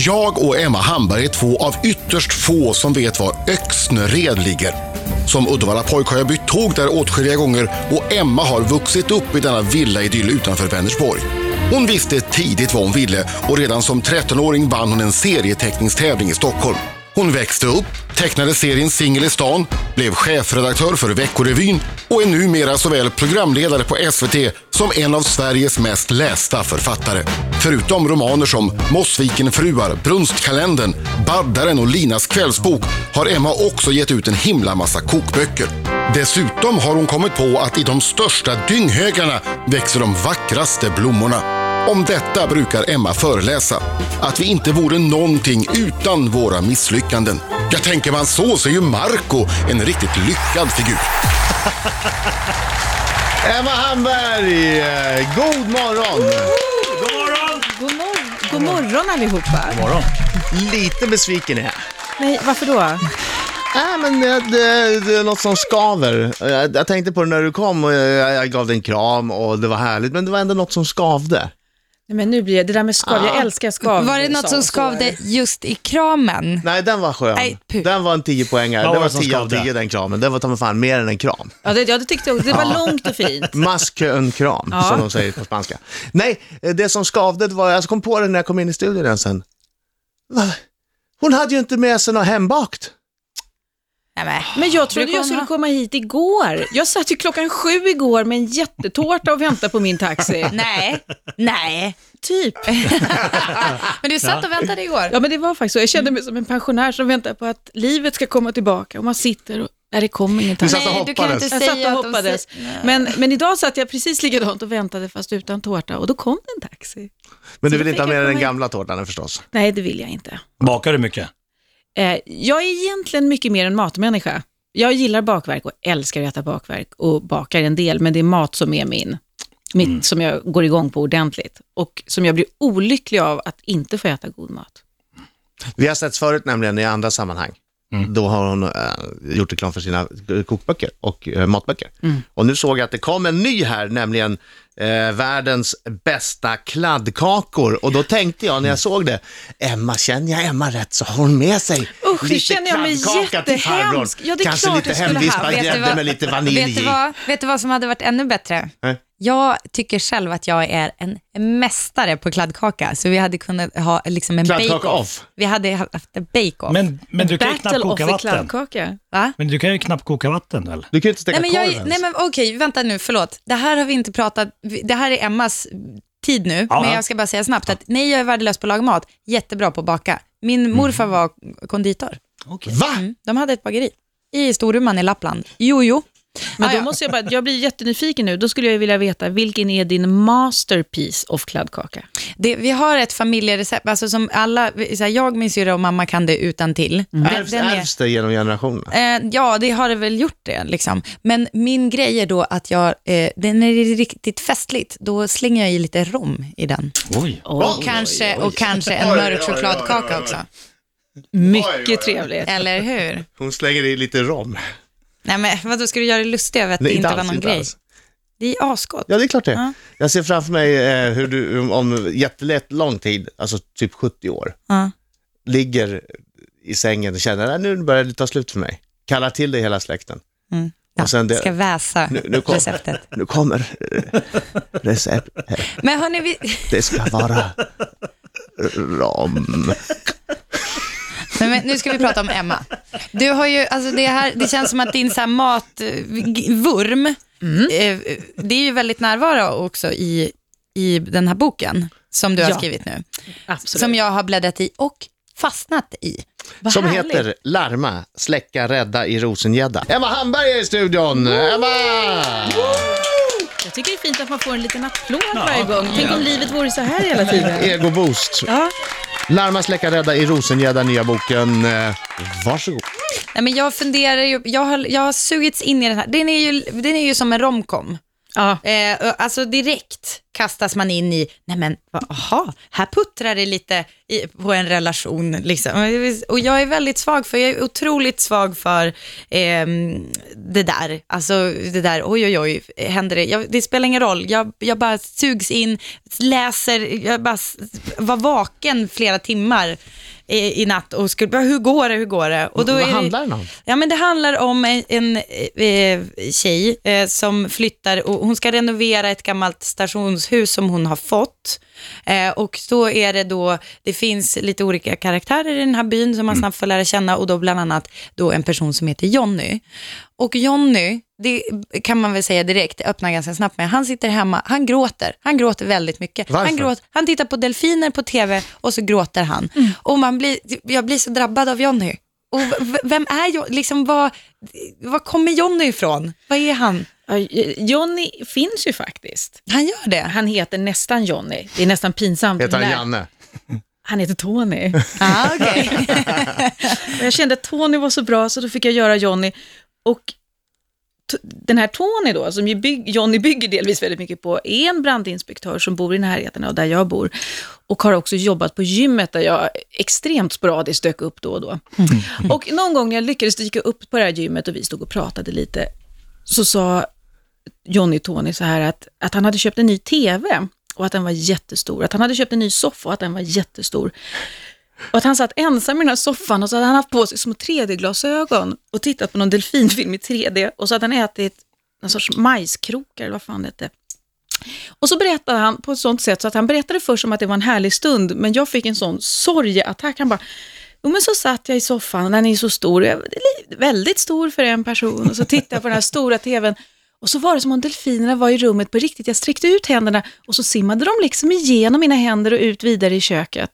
Jag och Emma Hamberg är två av ytterst få som vet var Öxnered ligger. Som Uddevalla-pojk har jag bytt tåg där åtskilliga gånger och Emma har vuxit upp i denna villaidyll utanför Vänersborg. Hon visste tidigt vad hon ville och redan som 13-åring vann hon en serieteckningstävling i Stockholm. Hon växte upp, tecknade serien Singel i stan, blev chefredaktör för Veckorevyn och är numera såväl programledare på SVT som en av Sveriges mest lästa författare. Förutom romaner som Mossvikenfruar, Brunstkalendern, Baddaren och Linas kvällsbok har Emma också gett ut en himla massa kokböcker. Dessutom har hon kommit på att i de största dynghögarna växer de vackraste blommorna. Om detta brukar Emma föreläsa. Att vi inte vore någonting utan våra misslyckanden. Jag tänker man så så är ju Marco en riktigt lyckad figur. Emma Hamberg, eh, god morgon! God morgon! God, mor- God morgon allihopa. God morgon. Lite besviken är jag. Nej, varför då? Nej, men det, det, det är något som skaver. Jag, jag tänkte på det när du kom och jag, jag gav dig en kram och det var härligt, men det var ändå något som skavde. Nej, men nu blir det, det där med skav, jag älskar skav. Var det något som skavde just i kramen? Nej, den var skön. Nej, puh. den var en 10 poängare. Vad Det var var det som 10 av skavde? 10 den kramen. Den var ta mig fan mer än en kram. Ja, det, ja, det tyckte jag också. Det var långt och fint. Mask-en-kram, Ja. som de säger på spanska. Nej, det som skavde det var, jag kom på det när jag kom in i studion sen. Va? Hon hade ju inte med sig något hembakt. Nej, men. Jag trodde jag skulle komma hit igår. Jag satt ju klockan sju igår med en jättetårta och väntade på min taxi. Nej, nej. Typ. Men du satt och väntade igår. Ja, men det var faktiskt så. Jag kände mig som en pensionär som väntar på att livet ska komma tillbaka och man sitter och nej, det kommer ingen Du taxi. satt och Nej, du kan hoppades. inte Jag satt och de hoppades. Men, men idag satt jag precis likadant och väntade fast utan tårta och då kom det en taxi. Men du vill inte ha med dig den gamla tårtan förstås. Nej, det vill jag inte. Bakar du mycket? Eh, jag är egentligen mycket mer en matmänniska. Jag gillar bakverk och älskar att äta bakverk och bakar en del, men det är mat som är min, mitt, som jag går igång på ordentligt och som jag blir olycklig av att inte få äta god mat. Vi har sett förut nämligen i andra sammanhang. Då har hon äh, gjort reklam för sina kokböcker och äh, matböcker. Och nu såg jag att det kom en ny här, nämligen eh, världens bästa kladdkakor. Och då tänkte jag när jag såg det, Emma, känner jag Emma rätt så har hon med sig Usch, lite känner jag mig kladdkaka till farbror. Ja, det är Kanske klart lite jag skulle hemvispad. Vet du grädde vad- med lite vanilj Vet du, i. vad, vet du vad som hade varit ännu bättre? Nej. Jag tycker själv att jag är en mästare på kladdkaka, så vi hade kunnat ha liksom en Kladdkaka bake-off. off. Vi hade haft en bake-off. Men, men du kan ju Battle knappt of koka vatten. kladdkaka. Va? Men du kan ju knappt koka vatten väl? Du kan ju inte steka Nej men, korv jag, ens. nej men okej, vänta nu, förlåt. Det här har vi inte pratat, det här är Emmas tid nu, Ja. men jag ska bara säga snabbt att nej, jag är värdelös på att laga mat, jättebra på att baka. Min morfar var konditor. Okej. Va? Mm. De hade ett bageri i Storuman i Lappland. Jo, jo. Men Ah, då måste jag bara, jag blir jättenyfiken nu. Då skulle jag vilja veta, vilken är din masterpiece of kladdkaka? Det, vi har ett familjerecept, alltså som alla, så här, jag, min syrra och mamma kan det utan till. Den- Ärvs, den är- ärvs det genom generationerna? Eh, ja, det har det väl gjort det. Liksom. Men min grej är då att jag, eh, när det är riktigt festligt, då slänger jag i lite rom i den. Oj. Och, kanske, och kanske en mörk chokladkaka också. Mycket trevligt. Eller hur? Hon slänger i lite rom. Nej, men vadå, ska du göra dig lustig över att det inte inte var alls, någon inte grej? alls. Det är asgott. Ja, det är klart det. Ja. Jag ser framför mig eh, hur du om jättelätt lång tid, alltså typ 70 år, Ja. ligger i sängen och känner att nu börjar det ta slut för mig. Kallar till dig hela släkten. Mm. Ja, Och sen det- ska väsa Nu, nu, kom, receptet. nu kommer eh, recept. Men hörni, vi, Det ska vara rom. Nej, men nu ska vi prata om Emma. Du har ju, alltså det, här, det känns som att din så här matvurm, eh, det är ju väldigt närvaro också i, i den här boken som du har Ja. skrivit nu. Absolut. Som jag har bläddrat i och fastnat i. Vad Som härligt. heter Larma, släcka, rädda i Rosengädda. Emma Hamberg är i studion. Emma! Jag tycker det är fint att man får en liten applåd varje gång. Tänk om livet vore så här hela tiden. Ego-boost. Ja. Larma, släcka, rädda i Rosengädda, nya boken. Eh, varsågod. Nej, men jag funderar ju, jag har, jag har sugits in i den här. Den är ju, den är ju som en romcom. Ja. Eh, alltså direkt kastas man in i, nej men, aha, här puttrar det lite i, på en relation. Liksom. Och jag är väldigt svag för, jag är otroligt svag för eh, det där. Alltså det där, oj oj oj, händer det? Jag, det spelar ingen roll, jag, jag bara sugs in, läser, jag bara var vaken flera timmar i, i natt och skulle bara, hur går det, hur går det? Och då Vad är det- handlar den om? Ja, men det handlar om en, en eh, tjej eh, som flyttar och hon ska renovera ett gammalt stationshus som hon har fått. Eh, och då är det då, det finns lite olika karaktärer i den här byn som man snabbt får lära känna och då bland annat då en person som heter Jonny. Och Jonny, det kan man väl säga direkt, öppnar ganska snabbt med, han sitter hemma, han gråter, han gråter väldigt mycket. Varför? Han, gråter, han tittar på delfiner på tv och så gråter han. Och man blir, jag blir så drabbad av Jonny. Och vem är Jonny? Liksom, var, var kommer Jonny ifrån? Vad är han? Ja, Johnny finns ju faktiskt. Han gör det. Han heter nästan Johnny. Det är nästan pinsamt. Heter han Nej, Janne? Han heter Tony. Ah, okay. Jag kände att Tony var så bra så då fick jag göra Johnny. Och den här Tony då, som ju bygg, Johnny bygger delvis väldigt mycket på, är en brandinspektör som bor i närheten av där jag bor. Och har också jobbat på gymmet där jag extremt sporadiskt dök upp då och då. Och någon gång när jag lyckades dyka upp på det här gymmet och vi stod och pratade lite, så sa Johnny Tony så här att, att han hade köpt en ny TV och att den var jättestor. Att han hade köpt en ny soffa och att den var jättestor. Och att han satt ensam i den här soffan och så hade han haft på sig små 3D-glasögon och tittat på någon delfinfilm i 3D och så hade han ätit någon sorts majskrokar eller vad fan det hette. Och så berättade han på ett sånt sätt så att han berättade först om att det var en härlig stund, men jag fick en sån sorgeattack. Han bara, jo men så satt jag i soffan, den är så stor, Jag- är väldigt stor för en person, och så tittade jag på den här stora tvn. Och så var det som om delfinerna var i rummet på riktigt. Jag sträckte ut händerna och så simmade de liksom igenom mina händer och ut vidare i köket.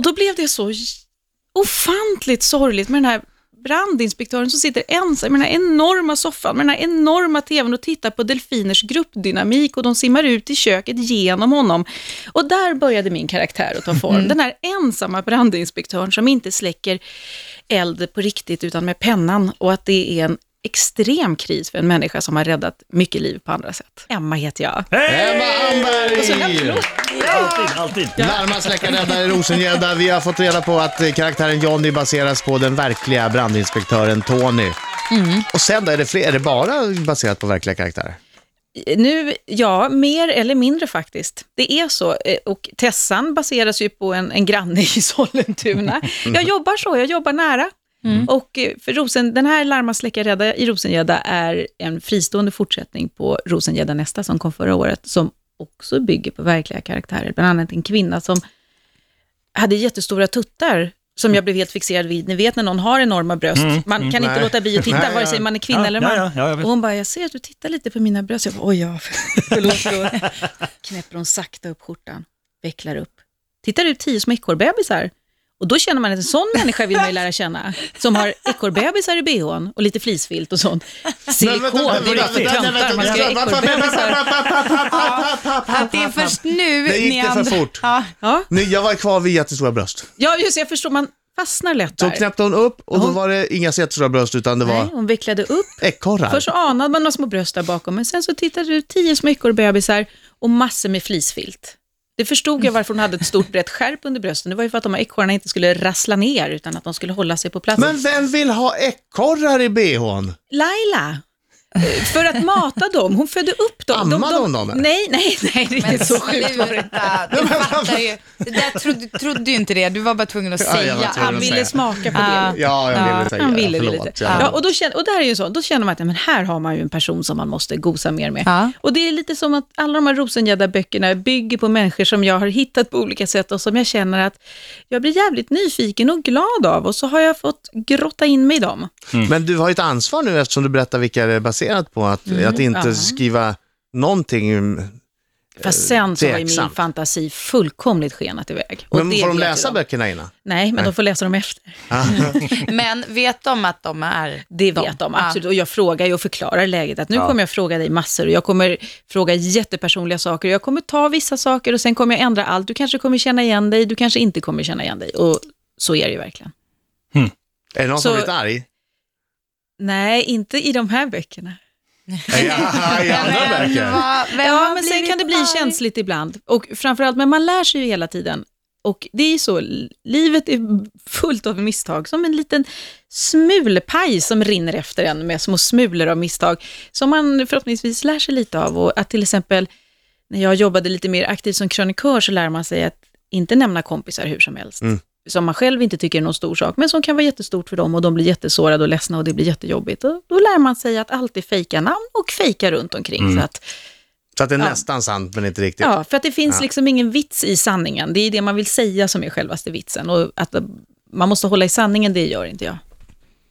Och då blev det så ofantligt sorgligt med den här brandinspektören som sitter ensam med den här enorma soffan, med den här enorma tvn och tittar på delfiners gruppdynamik och de simmar ut i köket genom honom. Och där började min karaktär att ta form. Den här ensamma brandinspektören som inte släcker eld på riktigt utan med pennan och att det är en extrem kris för en människa som har räddat mycket liv på andra sätt. Emma heter jag. Emma Och så en Amberg! Alltid, alltid. Närmast släckarräddare i Rosengädda. Vi har fått reda på att eh, karaktären Johnny baseras på den verkliga brandinspektören Tony. Och sen då, är det, fler, är det bara baserat på verkliga karaktärer? Nu, ja, mer eller mindre faktiskt. Det är så. Eh, Och Tessan baseras ju på en, en granne i Sollentuna. Jag jobbar så, jag jobbar nära. Och eh, för Rosen, den här Larma släcka rädda i Rosengädda är en fristående fortsättning på Rosengädda nästa som kom förra året, som också bygger på verkliga karaktärer. Bland annat en kvinna som hade jättestora tuttar som jag blev helt fixerad vid. Ni vet när någon har enorma bröst, man kan inte Nej. låta bli att titta, Nej, vare sig man är kvinna Ja, eller man. ja, ja, och hon bara, jag ser att du tittar lite på mina bröst. Jag bara, oj ja, förlåt. förlåt. Knäpper hon sakta upp skjortan, vecklar upp. Tittar ut tio små ekorrbebisar. Och då känner man att en sån människa vill man ju lära känna. Som har ekorrbebisar i bhn och lite flisfilt och sånt. Silikon, det är för töntar. Man ska ha ekorrbebisar. Det är först nu Det gick ni det för fort. Ja. Ja, Nu, jag var kvar vid jättestora bröst. ja, just jag förstår. Man fastnar lätt Så där. knäppte hon upp och då var det inga jättestora bröst utan det Nej, var hon vecklade upp. ekorrar. Först så anade man några små bröst där bakom, men sen så tittade du tio små ekorrbebisar och massor med flisfilt. Det förstod jag varför hon hade ett stort brett skärp under brösten. Det var ju för att de här ekorrarna inte skulle rassla ner, utan att de skulle hålla sig på plats. Men vem vill ha ekorrar i bhn? Laila, för att mata dem. Hon födde upp dem. Ammade hon dem? Nej, nej, nej, det är Men så sjukt var det inte. du fattar ju. Det där trodde, trodde ju inte det, du var bara tvungen att Ja, jag säga. var tvungen Han att ville säga. smaka på Ja. det. Ja, jag ville säga Han ville, det. ville Förlåt. lite. Ja. Ja, och, då känner, och där är ju så, då känner man att ja, men här har man ju en person som man måste gosa mer med. Ja. Och det är lite som att alla de här Rosengädda-böckerna bygger på människor som jag har hittat på olika sätt och som jag känner att jag blir jävligt nyfiken och glad av och så har jag fått grotta in mig i dem. Men du har ju ett ansvar nu eftersom du berättar vilka det är baserat på, att, att inte Mm. ja. skriva någonting. Fast sen så har ju min fantasi fullkomligt skenat iväg. Och Men det får de läsa de. böckerna innan? Nej, men de får läsa dem efter. Men vet de att de är Det vet de, absolut. Och jag frågar ju och förklarar läget. Att nu kommer jag fråga dig massor och jag kommer fråga jättepersonliga saker. Jag kommer ta vissa saker och sen kommer jag ändra allt. Du kanske kommer känna igen dig, du kanske inte kommer känna igen dig. Och så är det ju verkligen. Är det någon som Så- har blivit arg? Nej, inte i de här böckerna. Ja, i andra böcker. Ja, men sen kan det bli känsligt ibland. Och framförallt, men man lär sig ju hela tiden. Och det är ju så, livet är fullt av misstag, som en liten smulpaj som rinner efter en med små smulor av misstag, som man förhoppningsvis lär sig lite av. Och att till exempel, när jag jobbade lite mer aktivt som krönikör, så lär man sig att inte nämna kompisar hur som helst. Som man själv inte tycker är någon stor sak, men som kan vara jättestort för dem och de blir jättesårade och ledsna och det blir jättejobbigt. Och då lär man sig att alltid fejka namn och fejka runt omkring. Så att, Så att det är Ja. nästan sant, men inte riktigt. Ja, för att det finns Ja. liksom ingen vits i sanningen. Det är det man vill säga som är självaste vitsen. Och att eh, man måste hålla i sanningen, det gör inte jag.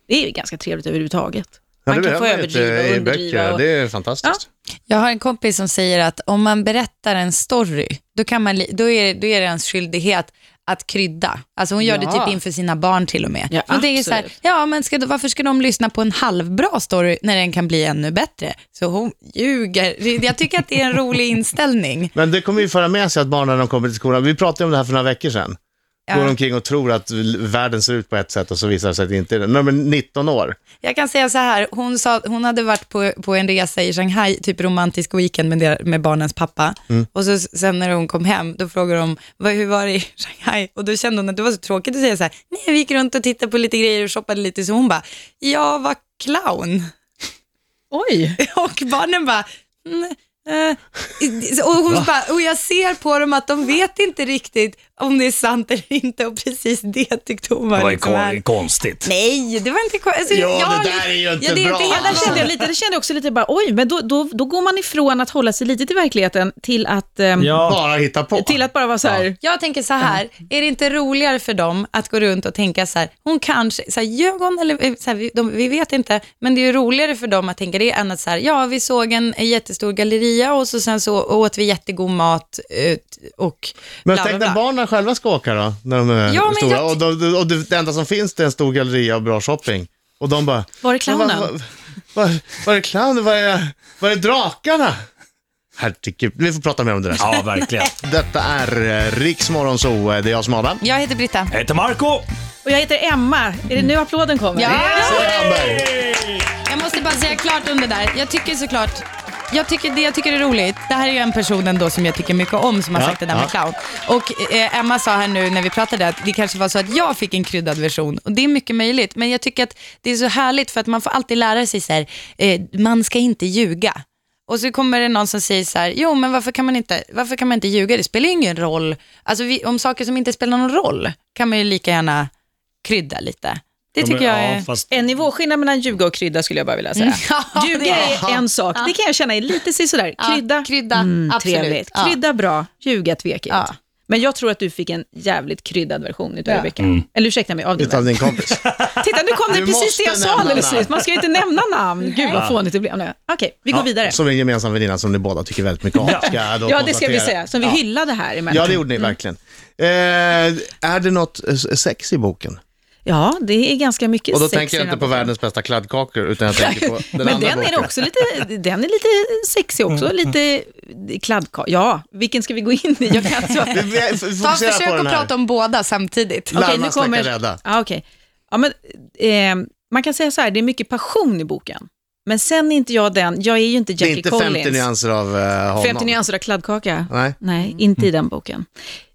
Det är ju ganska trevligt överhuvudtaget. Ja, Man kan få överdriva och underdriva. Och, Det är fantastiskt. Jag har en kompis som säger att om man berättar en story, då, kan man, då, är, då är det ens skyldighet att krydda. Alltså hon gör det Ja. typ inför sina barn till och med. Ja, Hon tänker så här, ja men ska, varför ska de lyssna på en halvbra story när den kan bli ännu bättre? Så hon ljuger. Det- Jag tycker att det är en rolig inställning. Men det kommer ju föra med sig att barnen när de kommer till skolan, vi pratade om det här för några veckor sedan, Ja. går omkring och tror att världen ser ut på ett sätt och så visar det sig att det inte är det. Är 19 år, Jag kan säga så här, hon, sa, hon hade varit på, på en resa i Shanghai, typ romantisk weekend med, der- med barnens pappa. Och så sen när hon kom hem, då frågade de, "Vad- hur var det i Shanghai? Och då kände hon att det var så tråkigt att säga så här, nej vi gick runt och tittade på lite grejer och shoppade lite, så hon bara, jag var clown. Oj! Och barnen bara, mm, eh, och, hon bara, och jag ser på dem att de vet inte riktigt om det är sant eller inte och precis det tyckte hon var, Det var liksom här. kon- konstigt. Nej, det var inte ko- alltså, Ja, jag- det där är ju inte ja, det bra. Ja, hela där kände jag lite, det kände jag också lite bara, oj, men då, då, då går man ifrån att hålla sig lite till verkligheten till att, ehm, Ja, bara hitta på. till att bara vara så här, Jag tänker så här, är det inte roligare för dem att gå runt och tänka så här, hon kanske, så här, ljög hon eller eh, så här, vi, de, vi vet inte, men det är ju roligare för dem att tänka det än att så här, ja vi såg en, jättestor galleria och så sen så åt vi jättegod mat och Men bla, tänk när barnen själva ska åka då, när de är Ja, stora. jag- Och, de, och det, enda som finns det är en stor galleria och bra shopping. Och de bara... Var är clownen? "Men Vad, vad, vad är clownen? Vad är, vad är drakarna? Herregud, vi får prata mer om det där. ja verkligen. Detta är eh, Riks Morgonzoo. Det är jag som är Adam. Jag heter Britta. Jag heter Marco. och jag heter Emma, är det nu applåden kommer? Ja. Hamberg. Jag måste bara säga klart om det där. Jag tycker såklart, jag tycker, det jag tycker är roligt, det här är ju en person ändå som jag tycker mycket om som har Ja, sagt det där med ja. clown. Och eh, Emma sa här nu när vi pratade att det kanske var så att jag fick en kryddad version och det är mycket möjligt. Men jag tycker att det är så härligt för att man får alltid lära sig så här, eh, man ska inte ljuga. Och så kommer det någon som säger så här, jo men varför kan man inte, varför kan man inte ljuga? Det spelar ju ingen roll. Alltså vi, om saker som inte spelar någon roll kan man ju lika gärna krydda lite. Det tycker jag är... Ja, fast En nivåskillnad mellan ljuga och krydda skulle jag bara vilja säga. Ja, Ljuga är en sak, det kan jag känna är lite sådär. Ja, Krydda, krydda, mm, absolut. trevligt. Ja. Krydda bra, ljuga tvekigt. Ja. Men jag tror att du fick en jävligt kryddad version utav Ja. Rebecca. Eller ursäkta mig, av din Utav vän. din kompis. Titta, nu kom det Du precis det jag sa alldeles nyss. Man ska ju inte nämna namn. Gud vad fånigt det blev nu. Okej, vi går vidare. Som en gemensam väninna som ni båda tycker väldigt mycket om. Ska jag då Ja, det ska vi säga. Som vi Ja. hyllade här emellan. Ja, det gjorde ni verkligen. Eh, är det något eh, sex i boken? Ja, det är ganska mycket Och då sex tänker jag inte på världens bästa kladdkakor, utan jag tänker på den Men andra den är boken. också lite, den är lite sexig också, Mm. lite kladdkaka. Ja, vilken ska vi gå in i? Jag kan inte Ta, försök att prata om båda samtidigt. Okej, nu snacka, kommer- rädda. Ja, okej. Ja, men, eh, man kan säga så här, det är mycket passion i boken. Men sen är inte jag den, jag är ju inte Det är Jackie inte Collins. 50 nyanser av uh, honom. 50 nyanser av kladdkaka. Nej. Nej, inte i den boken.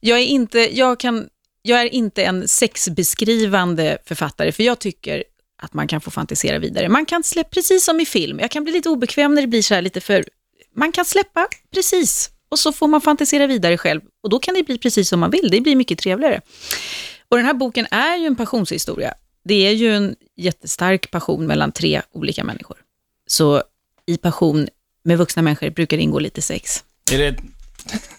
Jag är inte, jag kan, jag är inte en sexbeskrivande författare, för jag tycker att man kan få fantisera vidare. Man kan släppa, precis som i film, jag kan bli lite obekväm när det blir så här lite för, man kan släppa precis, och så får man fantisera vidare själv. Och då kan det bli precis som man vill, det blir mycket trevligare. Och den här boken är ju en passionshistoria. Det är ju en jättestark passion mellan tre olika människor. Så i passion med vuxna människor brukar det ingå lite sex. är det...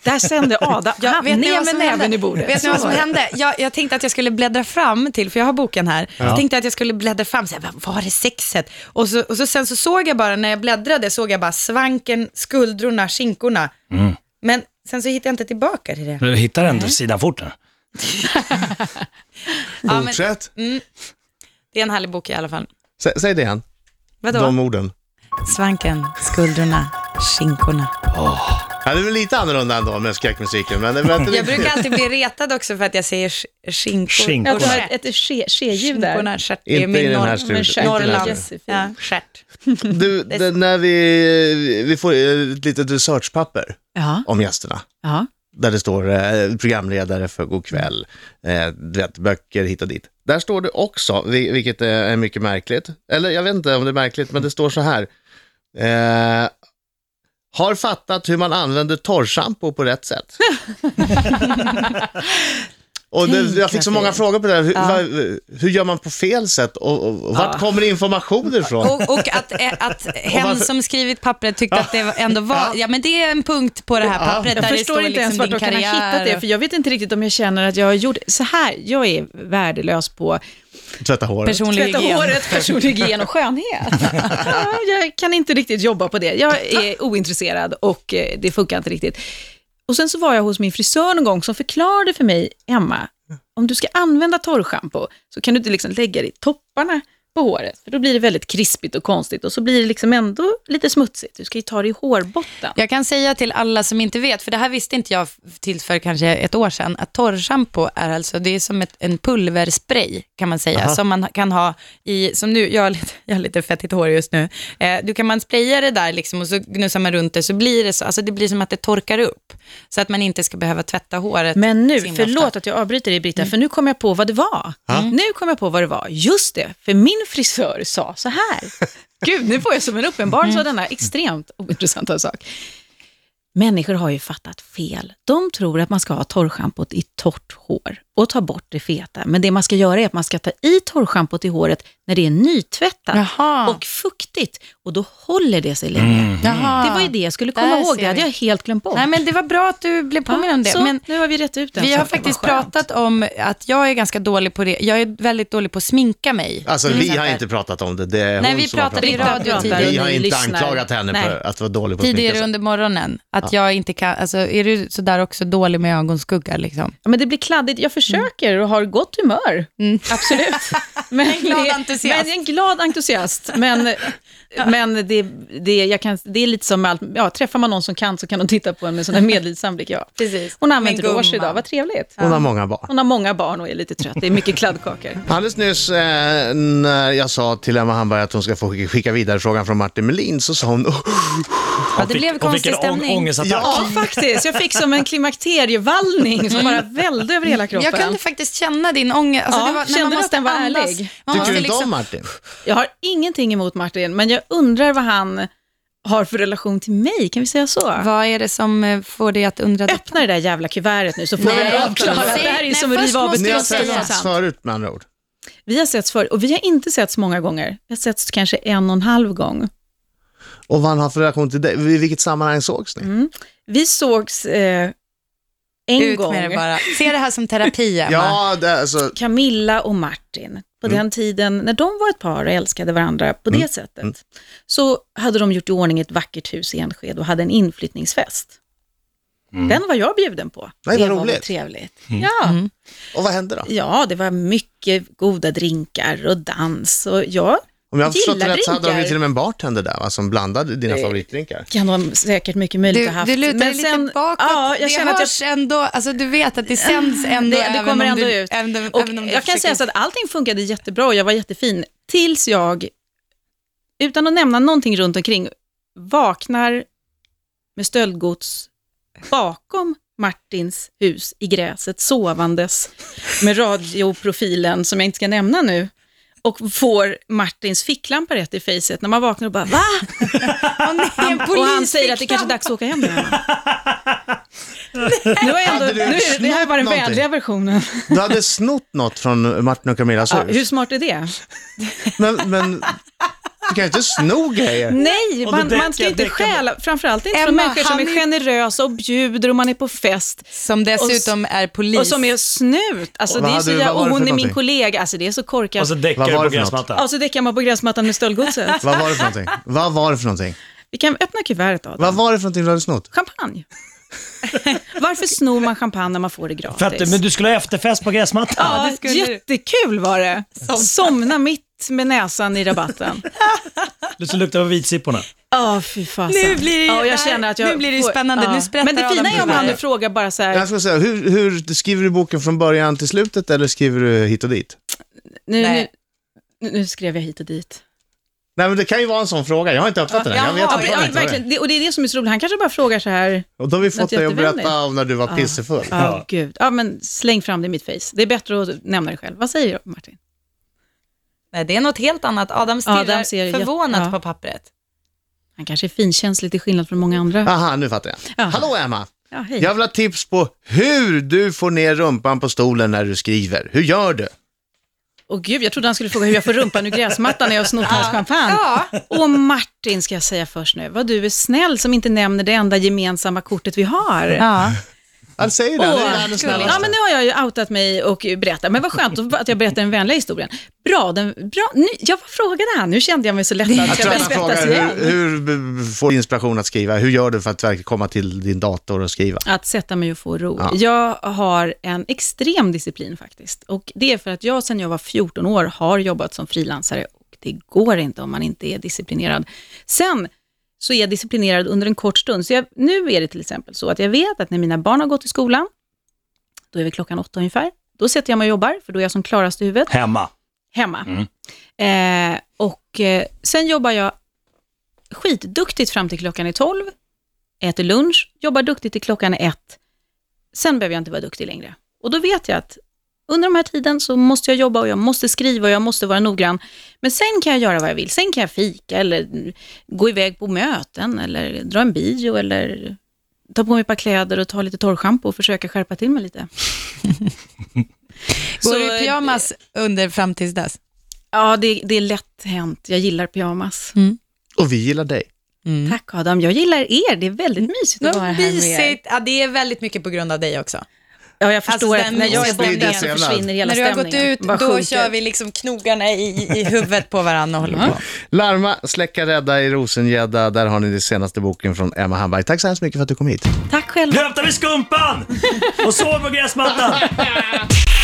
Där sände Ada, Ja, han, vet ner med näven hände? i bordet. Vet ni vad som hände? Jag, jag tänkte att jag skulle bläddra fram till, för jag har boken här. Ja. Jag tänkte att jag skulle bläddra fram, så här, vad var det sexet? Och, så, och så, sen så såg jag bara, när jag bläddrade, såg jag bara svanken, skuldrorna, skinkorna. Men sen så hittade jag inte tillbaka till det. Du hittar ändå sidan fort nu. Ja, men Fortsätt. det är en härlig bok i alla fall. Sä, säg det igen. Vadå? De orden. Svanken, skuldrorna, skinkorna. Ja, det är väl lite annorlunda ändå med skräckmusiken. Men det var inte Jag brukar alltid bli retad också för att jag säger sk- skinkor. Skinkor. Jag stjärt. ett, ett ske- ske-ljud där. Skinkorna, stjärt. Det är Inte i min den här norr- studion. men stjärt. Inte i den här Norrland. studion. Ja, stjärt. Du, det, när vi, vi får ett litet researchpapper Ja, om gästerna. ja. Där det står eh, programledare för God kväll, eh, du vet, böcker hit och dit. Där står det också, vi- vilket är är mycket märkligt, eller jag vet inte om det är märkligt, men det står så här. Eh, har fattat hur man använder torrschampo på rätt sätt. Och det, jag fick så många frågor på det här. Hur, Ja. hur gör man på fel sätt och, och, och vart Ja. kommer information ifrån? Och, och att, eh, att hen varför- som skrivit pappret tyckte att det var- ändå var, ja men det är en punkt på det här Ja. pappret Jag där det förstår står inte ens liksom vart din de kan ha karriär. hittat det, för jag vet inte riktigt om jag känner att jag har gjort så här. Jag är värdelös på Tvätta håret. personlig tvätta hygien. håret, personlig hygien och skönhet. Ja, jag kan inte riktigt jobba på det. Jag är ointresserad och eh, det funkar inte riktigt. Och sen så var jag hos min frisör någon gång som förklarade för mig, Emma, om du ska använda torrschampo så kan du inte liksom lägga det i topparna på håret, för då blir det väldigt krispigt och konstigt och så blir det liksom ändå lite smutsigt. Du ska ju ta det i hårbotten. Jag kan säga till alla som inte vet, för det här visste inte jag till för kanske ett år sedan, att torrschampo är alltså, det är som ett, en pulverspray kan man säga, som man kan ha i, som nu, jag har lite, jag har lite fettigt hår just nu, eh, du kan man spraya det där liksom och så gnussar man runt det så blir det så, alltså det blir som att det torkar upp, så att man inte ska behöva tvätta håret. Men nu, förlåt ofta. att jag avbryter dig Britta, för nu kom jag på vad det var. Nu kom jag på vad det var. Just det, för min frisör sa så här. Gud, nu får jag som en uppenbarelse av denna extremt ointressanta sak. Människor har ju fattat fel. De tror att man ska ha torrschampot i torrt hår och ta bort det feta. Men det man ska göra är att man ska ta i torrschampot i håret när det är nytvättat Jaha. och fuktigt. Och då håller det sig länge. Jaha. Det var ju det jag skulle komma Där ihåg. Det hade jag helt glömt bort. Nej men det var bra att du blev påminn om det. så, Men nu har vi rätt ut den vi har faktiskt pratat om att jag är ganska dålig på det. Jag är väldigt dålig på att sminka mig. Alltså vi har inte pratat om det, det är Nej, hon vi som har pratade i radio tidigare. Vi har inte lyssnar. anklagat henne Nej. för att vara dålig på att sminka Tidigare sig. under morgonen, att jag inte kan, alltså är du sådär också dålig med ögonskugga liksom? Ja, men det blir kladdigt. Jag försöker och har gott humör. Absolut. Men En glad entusiast. Men en glad entusiast. Men, men det, det, jag kan, det är lite som med allt. Ja, träffar man någon som kan så kan de titta på en med sån här medlidsam blick. Ja. Precis. Hon har använt Men rouge idag, vad trevligt. Hon har många barn. Hon har många barn och är lite trött. Det är mycket kladdkakor. Alldeles nyss eh, när jag sa till Emma Hamberg att hon ska få skicka- vidare frågan från Martin Melin så sa hon Ja, det blev konstig en ång- stämning. ångestattack. Ja, faktiskt. Jag fick som en klimakterievallning som bara välde över hela kroppen. Jag kunde faktiskt känna din ångest. Alltså, Ja, det var, när kände du att den var andas. ärlig? Man Tycker du inte liksom, om Martin? Jag har ingenting emot Martin, men jag undrar vad han har för relation till mig. Kan vi säga så? Vad är det som eh, får dig att undra detta? Öppna det där jävla kuvertet nu så får vi avklara. säg- Det här är nej, som att först riva av ett Ni har setts förut med andra ord. Vi har setts förr och vi har inte setts många gånger. Vi har setts kanske en och en halv gång. Och vad han har för relation till dig? I vilket sammanhang sågs ni? Vi sågs eh, en Ut gång, med det bara. Se det här som terapi, Emma. Ja, det, alltså, Camilla och Martin. På den tiden när de var ett par och älskade varandra på det sättet, så hade de gjort i ordning ett vackert hus i Enskede och hade en inflyttningsfest. Den var jag bjuden på. Nej, det var roligt. trevligt. Ja. och vad hände då? ja, det var mycket goda drinkar och dans. Och jag Om jag har förstått det rätt så hade de ju till och med en bartender där va, som blandade dina favoritdrinkar. kan de säkert mycket möjligt Du, ha haft. du lutar dig lite bakåt. Ja, jag det känner att jag hörs ändå, alltså du vet att det sänds ändå. det, det kommer om ändå du, ut. Även, och även jag kan försöker- säga så att allting funkade jättebra och jag var jättefin, tills jag, utan att nämna någonting runt omkring, vaknar med stöldgods bakom Martins hus i gräset, sovandes med radioprofilen som jag inte ska nämna nu, och får Martins ficklampa rätt i facet när man vaknar och bara va? Är en Och han säger att det kanske är dags att åka hem nu. nu jag ändå, nu är, det här var den vänliga versionen. Du hade snott något från Martin och Camillas Ja, hus. hur smart är det? Men, men du kan inte sno grejer. Nej, Och då man, man ska däckar- inte däckar man. stjäla, framförallt inte Emma, från människor som är är- generösa och bjuder och man är på fest. Som dessutom är polis. Och som är snut. Alltså, Och det vad är så jävla, och det hon för är min någonting? kollega. Alltså det är så korkat. Och så däckar du på gräsmattan. Och så däckar man på gräsmattan med stöldgodset. Vad var det för någonting? Vad var det för någonting? Vi kan öppna kuvertet Adam. Vad var det för någonting du hade snott? Champagne. Varför snor man champagne när man får det gratis? För att, men du skulle ha efterfest på gräsmattan. Ja, det skulle du. jättekul var det. Somna mitt med näsan i rabatten. Du som luktar på vitsipporna. Ja, fy fasen. Nu blir det- ja, jag känner att jag nu blir det spännande. Nu sprättar Men det fina är om han nu det. frågar bara så här, Jag ska säga, hur, hur skriver du boken från början till slutet eller skriver du hit och dit? nu, nu, Nej. nu skrev jag hit och dit. Nej, men det kan ju vara en sån fråga. Jag har inte öppnat den än. Jag vet inte Ja, vad det är. verkligen. Det, och det är det som är så roligt. Han kanske bara frågar så här, Och då har vi fått dig att berätta om när du var pissefull. ja Ja. gud. Ja, men släng fram det i mitt face. Det är bättre att nämna det själv. Vad säger du Martin? Nej, det är något helt annat. Adam stirrar Adam ser förvånat ja. på pappret. Han kanske är finkänslig till skillnad från många andra. Aha, nu fattar jag. Ja. Hallå Emma! Ja, hej. Jag vill ha tips på hur du får ner rumpan på stolen när du skriver. Hur gör du? Åh gud, jag trodde han skulle fråga hur jag får rumpan ur gräsmattan när jag har snott hans champagne. Ja. Och Martin ska jag säga först nu, vad du är snäll som inte nämner det enda gemensamma kortet vi har. Ja. Han säger det, han är Åh, gulligt. snällaste. Ja, men nu har jag ju outat mig och berättat. Men vad skönt att jag berättar den vänliga historien. Bra, den, bra. Nu, jag frågade han? Nu kände jag mig så lättad. Jag Ska tror han frågar hur, hur får du inspiration att skriva? Hur gör du för att verkligen komma till din dator och skriva? Att sätta mig och få ro. Ja. Jag har en extrem disciplin faktiskt. Och det är för att jag sedan jag var 14 år har jobbat som frilansare. Och det går inte om man inte är disciplinerad. Sen så är jag disciplinerad under en kort stund. Så jag, nu är det till exempel så att jag vet att när mina barn har gått i skolan, då är vi klockan åtta ungefär, då sätter jag mig och jobbar, för då är jag som klarast i huvudet. Hemma. hemma. Eh, och eh, sen jobbar jag skitduktigt fram till klockan är 12, äter lunch, jobbar duktigt till klockan är ett. Sen behöver jag inte vara duktig längre. Och då vet jag att under de här tiden så måste jag jobba och jag måste skriva och jag måste vara noggrann. Men sen kan jag göra vad jag vill. Sen kan jag fika eller gå iväg på möten eller dra en bio eller ta på mig ett par kläder och ta lite torrschampo och försöka skärpa till mig lite. Går Så, du i pyjamas under fram tills dess? Ja, det, det är lätt hänt. Jag gillar pyjamas. Och vi gillar dig. Tack Adam, jag gillar er. Det är väldigt mysigt att vara här med er. Ja, det är väldigt mycket på grund av dig också. Ja, jag förstår Alltså, att när jag är borta stämningen. så försvinner hela När du har gått stämningen. ut, Bara då sjunker. kör vi liksom knogarna i, i huvudet på varandra och håller på. Larma, släcka, rädda i Rosengädda. Där har ni den senaste boken från Emma Hamberg. Tack så hemskt mycket för att du kom hit. Tack själv. Nu hämtar vi skumpan! Och sover på gräsmattan!